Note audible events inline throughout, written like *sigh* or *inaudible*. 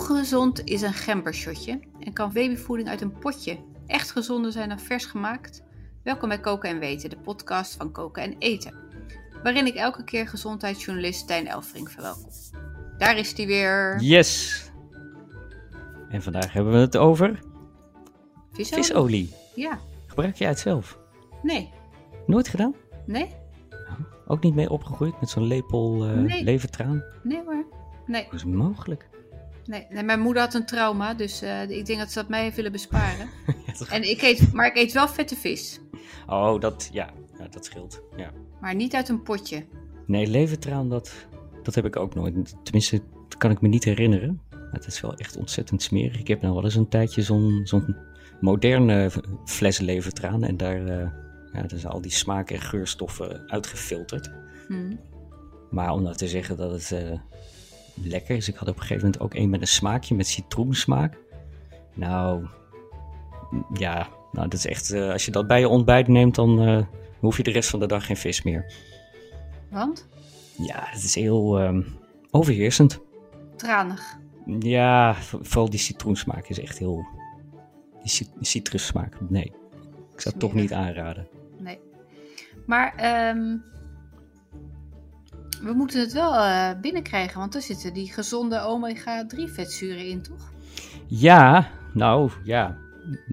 gezond is een gembershotje en kan babyvoeding uit een potje echt gezonder zijn dan vers gemaakt? Welkom bij Koken en Weten, de podcast van Koken en Eten, waarin ik elke keer gezondheidsjournalist Stijn Elfring verwelkom. Daar is hij weer. Yes! En vandaag hebben we het over Visolie? visolie. Ja. Gebruik jij het zelf? Nee. Nooit gedaan? Nee? Ook niet mee opgegroeid met zo'n lepel eh Nee. levertraan? Nee hoor. Nee. Hoe is het mogelijk? Nee. nee mijn moeder had een trauma, dus eh, ik denk dat ze dat mij willen besparen. *laughs* Ja, en ik eet, maar ik eet wel vette vis. Oh, dat, ja, ja, dat scheelt. Ja. Maar niet uit een potje. Nee, levertraan, dat, dat heb ik ook nooit. Tenminste, dat kan ik me niet herinneren. Het is wel echt ontzettend smerig. Ik heb nou wel eens een tijdje zo'n zo'n moderne fles levertraan. En daar, eh ja, zijn al die smaak- en geurstoffen uitgefilterd. Hm. Maar om nou te zeggen dat het eh, lekker is, ik had op een gegeven moment ook een met een smaakje, met citroensmaak. Nou, ja, nou, dat is echt, eh, als je dat bij je ontbijt neemt, dan eh, hoef je de rest van de dag geen vis meer. Want? Ja, het is heel ehm, overheersend. Tranig. Ja, vooral die citroensmaak is echt heel, die cit- citrussmaak, nee. Ik zou het toch niet aanraden. Nee. Maar ehm, we moeten het wel eh, binnenkrijgen, want er zitten die gezonde omega-3 vetzuren in, toch? Ja, nou ja.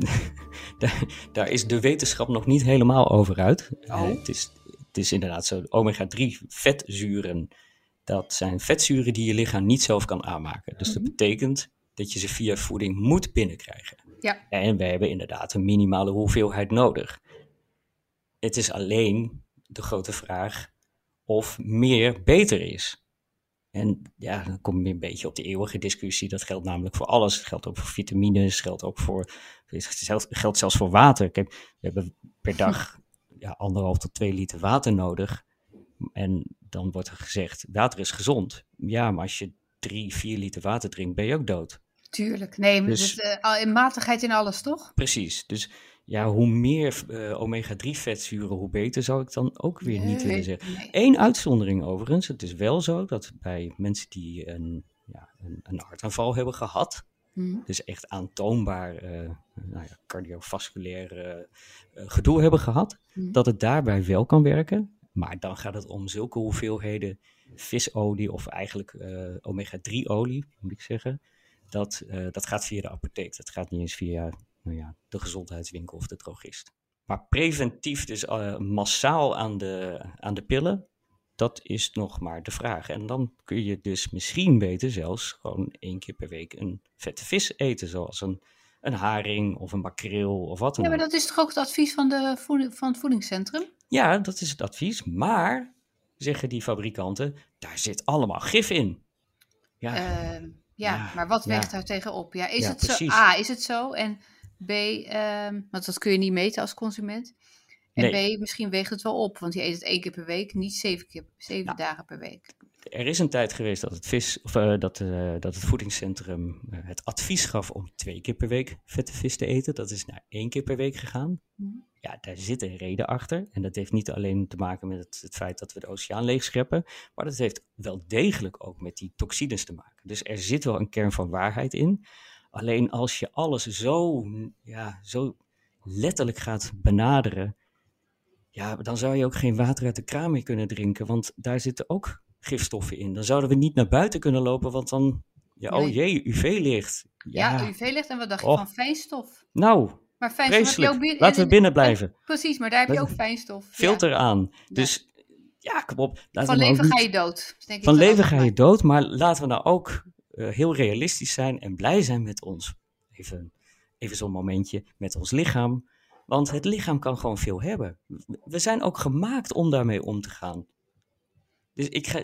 *laughs* daar, daar is de wetenschap nog niet helemaal over uit. Oh. Eh, het, is, het is inderdaad zo, omega-3 vetzuren, dat zijn vetzuren die je lichaam niet zelf kan aanmaken. Dus dat Mhm. betekent dat je ze via voeding moet binnenkrijgen. Ja. En we hebben inderdaad een minimale hoeveelheid nodig. Het is alleen de grote vraag of meer beter is. En ja, dan kom je een beetje op de eeuwige discussie. Dat geldt namelijk voor alles. Het geldt ook voor vitamines, geldt ook voor. Het geldt- zelfs voor water. Kijk, we hebben per *laughs* dag ja, anderhalf tot twee liter water nodig. En dan wordt er gezegd: water is gezond. Ja, maar als je drie, vier liter water drinkt, ben je ook dood. Tuurlijk. Nee, Dus- dus, in matigheid in alles, toch? Precies. Dus ja, hoe meer eh, omega-3 vetzuren, hoe beter zou ik dan ook weer niet willen zeggen. Nee. Eén uitzondering overigens. Het is wel zo dat bij mensen die een, ja, een, een hartaanval hebben gehad, Hm. dus echt aantoonbaar eh, nou ja, cardiovasculair eh, gedoe hebben gehad, Hm. dat het daarbij wel kan werken. Maar dan gaat het om zulke hoeveelheden visolie of eigenlijk eh, omega-3 olie, moet ik zeggen. Dat, dat gaat via de apotheek. Dat gaat niet eens via nou ja, de gezondheidswinkel of de drogist. Maar preventief, dus eh, massaal aan de, aan de pillen, dat is nog maar de vraag. En dan kun je dus misschien beter zelfs gewoon één keer per week een vette vis eten. Zoals een, een haring of een makreel of wat dan Ja, maar ook. dat is toch ook het advies van, de voeding, van het voedingscentrum? Ja, dat is het advies. Maar, zeggen die fabrikanten, daar zit allemaal gif in. Ja, Ehm, ja, Ja, maar wat ja. weegt daar tegenop? Ja, is Ja, het zo? is het zo? En B, ehm, want dat kun je niet meten als consument. En Nee. B, misschien weegt het wel op, want je eet het één keer per week, niet zeven, keer, zeven Nou. dagen per week. er is een tijd geweest dat het, vis, of, eh, dat, eh, dat het voedingscentrum eh, het advies gaf om twee keer per week vette vis te eten. Dat is naar één keer per week gegaan. Mhm. Ja, daar zit een reden achter. En dat heeft niet alleen te maken met het, het feit dat we de oceaan leegscheppen, maar dat heeft wel degelijk ook met die toxines te maken. Dus er zit wel een kern van waarheid in. Alleen als je alles zo, ja, zo letterlijk gaat benaderen, ja, dan zou je ook geen water uit de kraan meer kunnen drinken, want daar zitten ook gifstoffen in. Dan zouden we niet naar buiten kunnen lopen, want dan, ja, oh jee, UV-licht. Ja, Ja, UV-licht en wat dacht je Oh. van fijnstof? nou, Maar fijnstof heb je vreselijk. ook binnen. Laten we binnen blijven. Precies, maar daar heb je ook fijnstof. Ja. Filter aan. Dus, ja, kom op. laten Van we nou leven niet- ga je dood. denk Van leven ga je dood, maar laten we nou ook heel realistisch zijn en blij zijn met ons. Even, even zo'n momentje met ons lichaam. Want het lichaam kan gewoon veel hebben. We zijn ook gemaakt om daarmee om te gaan. Dus ik ga,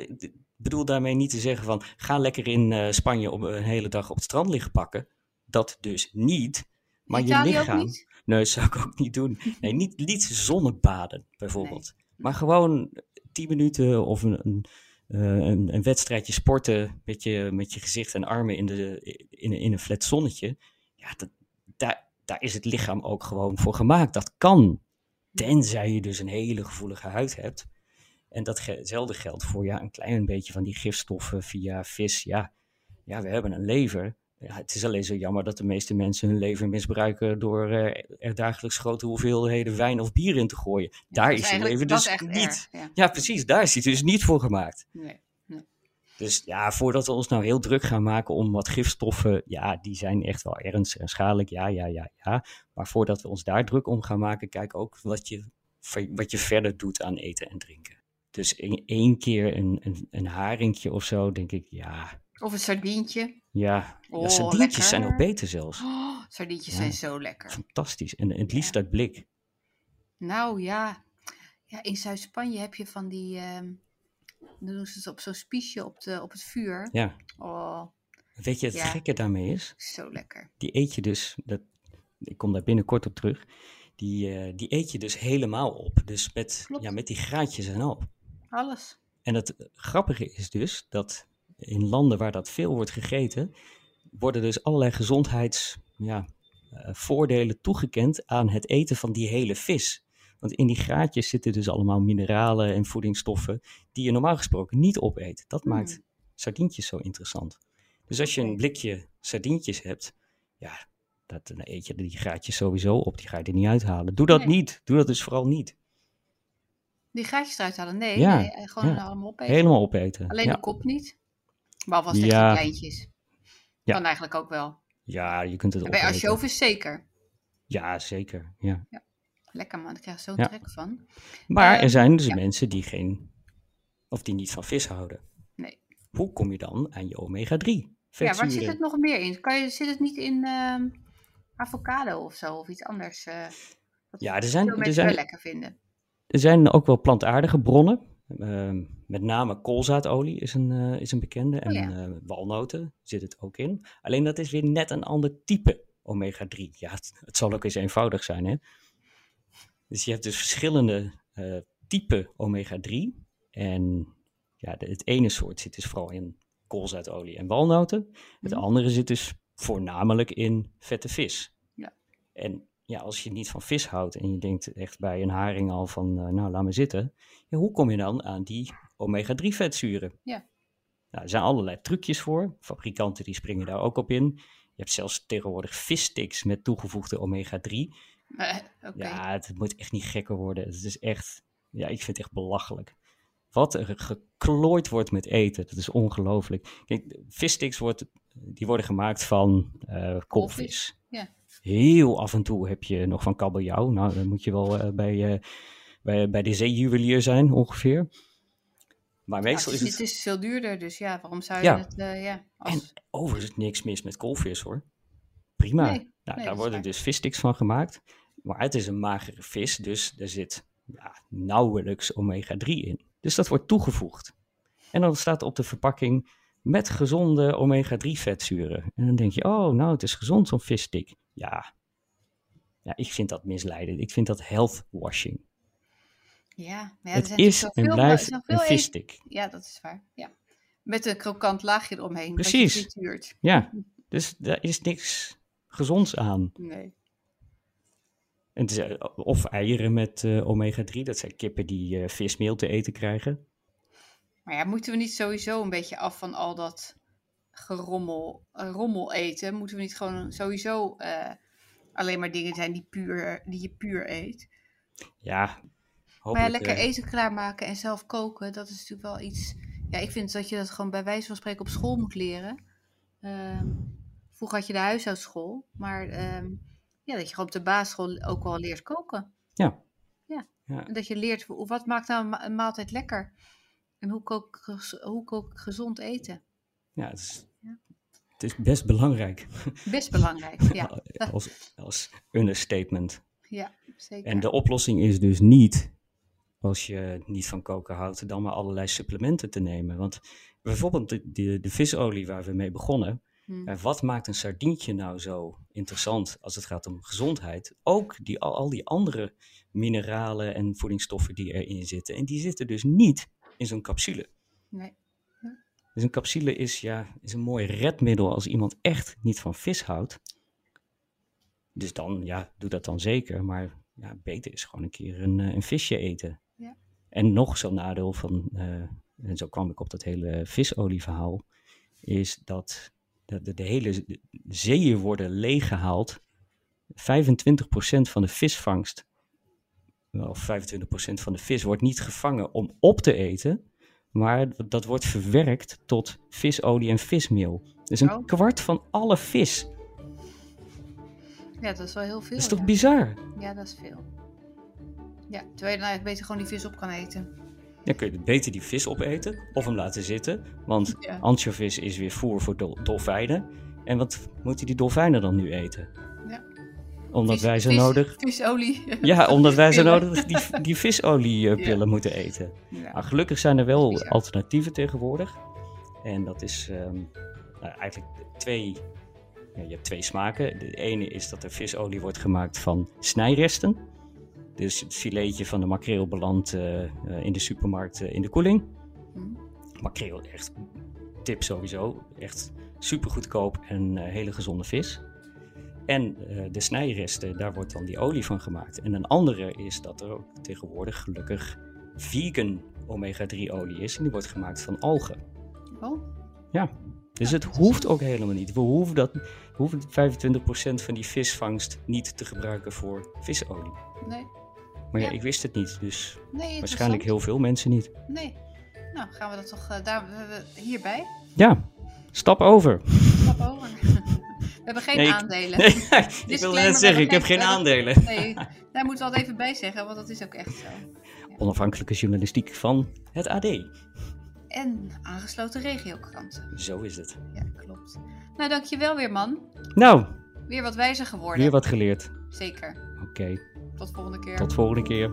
bedoel daarmee niet te zeggen van ga lekker in eh, Spanje op een hele dag op het strand liggen pakken. Dat dus niet. Maar Italië je lichaam. Nee, dat zou ik ook niet doen. Nee, niet, niet zonnebaden bijvoorbeeld. Maar gewoon 10 minuten of een, een, eh, een, een wedstrijdje sporten met je, met je gezicht en armen in, de, in, in een flat zonnetje. Ja, dat, daar, daar is het lichaam ook gewoon voor gemaakt. Dat kan. Tenzij je dus een hele gevoelige huid hebt. En datzelfde geldt voor ja, een klein beetje van die gifstoffen via vis. Ja, ja we hebben een lever. Ja, het is alleen zo jammer dat de meeste mensen hun leven misbruiken door eh, er dagelijks grote hoeveelheden wijn of bier in te gooien. daar is hun eigenlijk- leven dus niet. ja. Ja, precies. Daar is hij dus niet voor gemaakt. Nee. Dus ja, voordat we ons nou heel druk gaan maken om wat gifstoffen, ja, die zijn echt wel ernstig en schadelijk, ja, ja, ja, ja. Maar voordat we ons daar druk om gaan maken, kijk ook wat je, wat je verder doet aan eten en drinken. Dus in één keer een, een, een haringje of zo, denk ik, ja, Of een sardientje. ja. ja Oh, sardientjes zijn nog beter zelfs. Oh, sardientjes Ja. zijn zo lekker. Fantastisch. En het liefst uit blik. Nou ja. Ja, in Zuid-Spanje heb je van die. ehm dan doen ze het op zo'n spiesje op, de, op het vuur. Ja. Oh, Weet je, het gekke daarmee is, zo lekker. die eet je dus, dat, ik kom daar binnenkort op terug, die, eh, die eet je dus helemaal op. Dus met, Klopt. ja, met die graatjes en al. Alles. En het grappige is dus dat in landen waar dat veel wordt gegeten, worden dus allerlei gezondheids, ja, eh, toegekend aan het eten van die hele vis. Want in die graatjes zitten dus allemaal mineralen en voedingsstoffen die je normaal gesproken niet opeet. Dat maakt sardientjes zo interessant. Dus als je een blikje sardientjes hebt, ja, dat, dan eet je die graatjes sowieso op. Die ga je er niet uithalen. Doe dat Nee. niet. Doe dat dus vooral niet. Die gaatjes eruit halen. Nee, Ja, nee eh, gewoon ja. allemaal opeten. Helemaal opeten. Alleen ja. de kop niet. Behalve als het Ja. kleintjes. Ja. Kan eigenlijk ook wel. ja, je kunt het En bij ansjovis zeker. Ja, zeker. Ja. Lekker man, ik krijg er zo'n Ja. trek van. Maar er Ehm, zijn dus ja. mensen die geen, of die niet van vis houden. Nee. Hoe kom je dan aan je omega-3 Ja, waar zit het nog meer in? Kan je, zit het niet in ehm, avocado of zo? Of iets anders? wat Ja, er veel zijn, er, mensen wel zijn, lekker vinden. er zijn ook wel plantaardige bronnen. Ehm, met name koolzaadolie is een, eh, is een bekende. En Oh ja. eh, walnoten zit het ook in. Alleen dat is weer net een ander type omega-3. Ja, het, het zal ook eens eenvoudig zijn, hè. Dus je hebt dus verschillende eh typen omega-3. En ja, de- het ene soort zit dus vooral in koolzaadolie en walnoten. Het Mhm. andere zit dus voornamelijk in vette vis. Ja. En ja, als je niet van vis houdt en je denkt echt bij een haring al van, eh, nou, laat me zitten. Ja, hoe kom je dan aan die omega-3 vetzuren? Ja. Nou, er zijn allerlei trucjes voor. Fabrikanten die springen daar ook op in. Je hebt zelfs tegenwoordig vissticks met toegevoegde omega-3. Eh. Ja, het moet echt niet gekker worden. Het is echt, ja, ik vind het echt belachelijk. Wat er geklooid wordt met eten, dat is ongelooflijk. Kijk, vissticks wordt, die worden gemaakt van eh koolvis. ja. Heel af en toe heb je nog van kabeljauw. Nou, dan moet je wel eh, bij, eh, bij, bij de zeejuwelier zijn, ongeveer. Maar Ja, meestal het, is is, het... het is veel duurder, dus ja, waarom zou je Ja. het... eh, ja, En als... overigens niks mis met koolvis, hoor. Prima. Nee, nou, nee, daar worden dus vissticks van gemaakt. Maar het is een magere vis, dus er zit ja, nauwelijks omega-3 in. Dus dat wordt toegevoegd. En dan staat op de verpakking met gezonde omega-3 vetzuren. En dan denk je, oh, nou, het is gezond zo'n visstick. Ja. ja, ik vind dat misleidend. Ik vind dat health washing. Ja, het is en blijft een visstick. Ja, dat is waar. Ja. Met een krokant laagje eromheen. Precies. Ja, dus daar is niks gezonds aan. Nee. En het is, eh, of eieren met eh, omega-3. Dat zijn kippen die eh, vismeel te eten krijgen. Maar ja, moeten we niet sowieso een beetje af van al dat gerommel, eh, rommel eten? Moeten we niet gewoon sowieso eh, alleen maar dingen zijn die, puur, die je puur eet? Ja, Maar ja, lekker eh, eten klaarmaken en zelf koken, dat is natuurlijk wel iets... Ja, ik vind dat je dat gewoon bij wijze van spreken op school moet leren. Ehm, vroeger had je de huishoudschool, maar ehm, ja, dat je gewoon op de basisschool ook wel leert koken. Ja. Ja. Ja. En dat je leert, wat maakt nou een maaltijd lekker? En hoe kook, hoe kook ik gezond eten? Ja, het is, Ja. het is best belangrijk. Best belangrijk, *laughs* ja. als, als understatement. Ja, zeker. En de oplossing is dus niet, als je niet van koken houdt, dan maar allerlei supplementen te nemen. Want bijvoorbeeld de, de, de visolie waar we mee begonnen. Hm. eh, wat maakt een sardientje nou zo interessant als het gaat om gezondheid? Ook die, al, al die andere mineralen en voedingsstoffen die erin zitten. En die zitten dus niet in zo'n capsule. Nee. Dus een capsule is, ja, is een mooi redmiddel als iemand echt niet van vis houdt. Dus dan, ja, doe dat dan zeker. Maar ja, beter is gewoon een keer een, eh, een visje eten. Ja. En nog zo'n nadeel van, eh, en zo kwam ik op dat hele visolieverhaal, is dat de, de hele zeeën worden leeggehaald. 25% van de visvangst, of 25% van de vis, wordt niet gevangen om op te eten. Maar dat wordt verwerkt tot visolie en vismeel. Dus een Oh. kwart van alle vis. Ja, dat is wel heel veel. Dat is toch ja. bizar? Ja, dat is veel. Ja, terwijl je dan eigenlijk beter gewoon die vis op kan eten. Dan kun je beter die vis opeten of hem laten zitten. Want Ja. ansjovis is weer voer voor dol- dolfijnen. En wat moeten die dolfijnen dan nu eten? Omdat Vis- wij zo vis- nodig... Visolie. Ja, *laughs* omdat wij zo nodig die, die visoliepillen Ja. moeten eten. Ja. Maar gelukkig zijn er wel Bizar. alternatieven tegenwoordig. En dat is ehm, nou, eigenlijk twee... Ja, je hebt twee smaken. De ene is dat er visolie wordt gemaakt van snijresten. Dus het filetje van de makreel belandt eh, eh, in de supermarkt eh, in de koeling. Hm. Makreel, echt tip sowieso. Echt super goedkoop en hele gezonde vis. En eh, de snijresten, daar wordt dan die olie van gemaakt. En een andere is dat er ook tegenwoordig gelukkig vegan omega-3 olie is. En die wordt gemaakt van algen. Oh, Ja, dus Ja, het hoeft ook helemaal niet. We hoeven, dat, we hoeven 25% van die visvangst niet te gebruiken voor visolie. nee. Maar ja, Ja. ik wist het niet, dus Nee, waarschijnlijk heel veel mensen niet. Nee. Nou, gaan we dat toch eh, daar, we- we- hierbij? Ja, stap over. Stap over. We hebben geen Nee, aandelen. Nee, ik wilde net zeggen, ik heb geen geen- aandelen. Nee, daar moeten we altijd even bij zeggen, want dat is ook echt zo. Onafhankelijke journalistiek van het AD. En aangesloten regiokranten. Zo is het. Ja, klopt. Nou, dankjewel weer, man. Nou, Weer wat wijzer geworden. weer wat geleerd. Zeker. Oké, Tot volgende keer. tot volgende keer.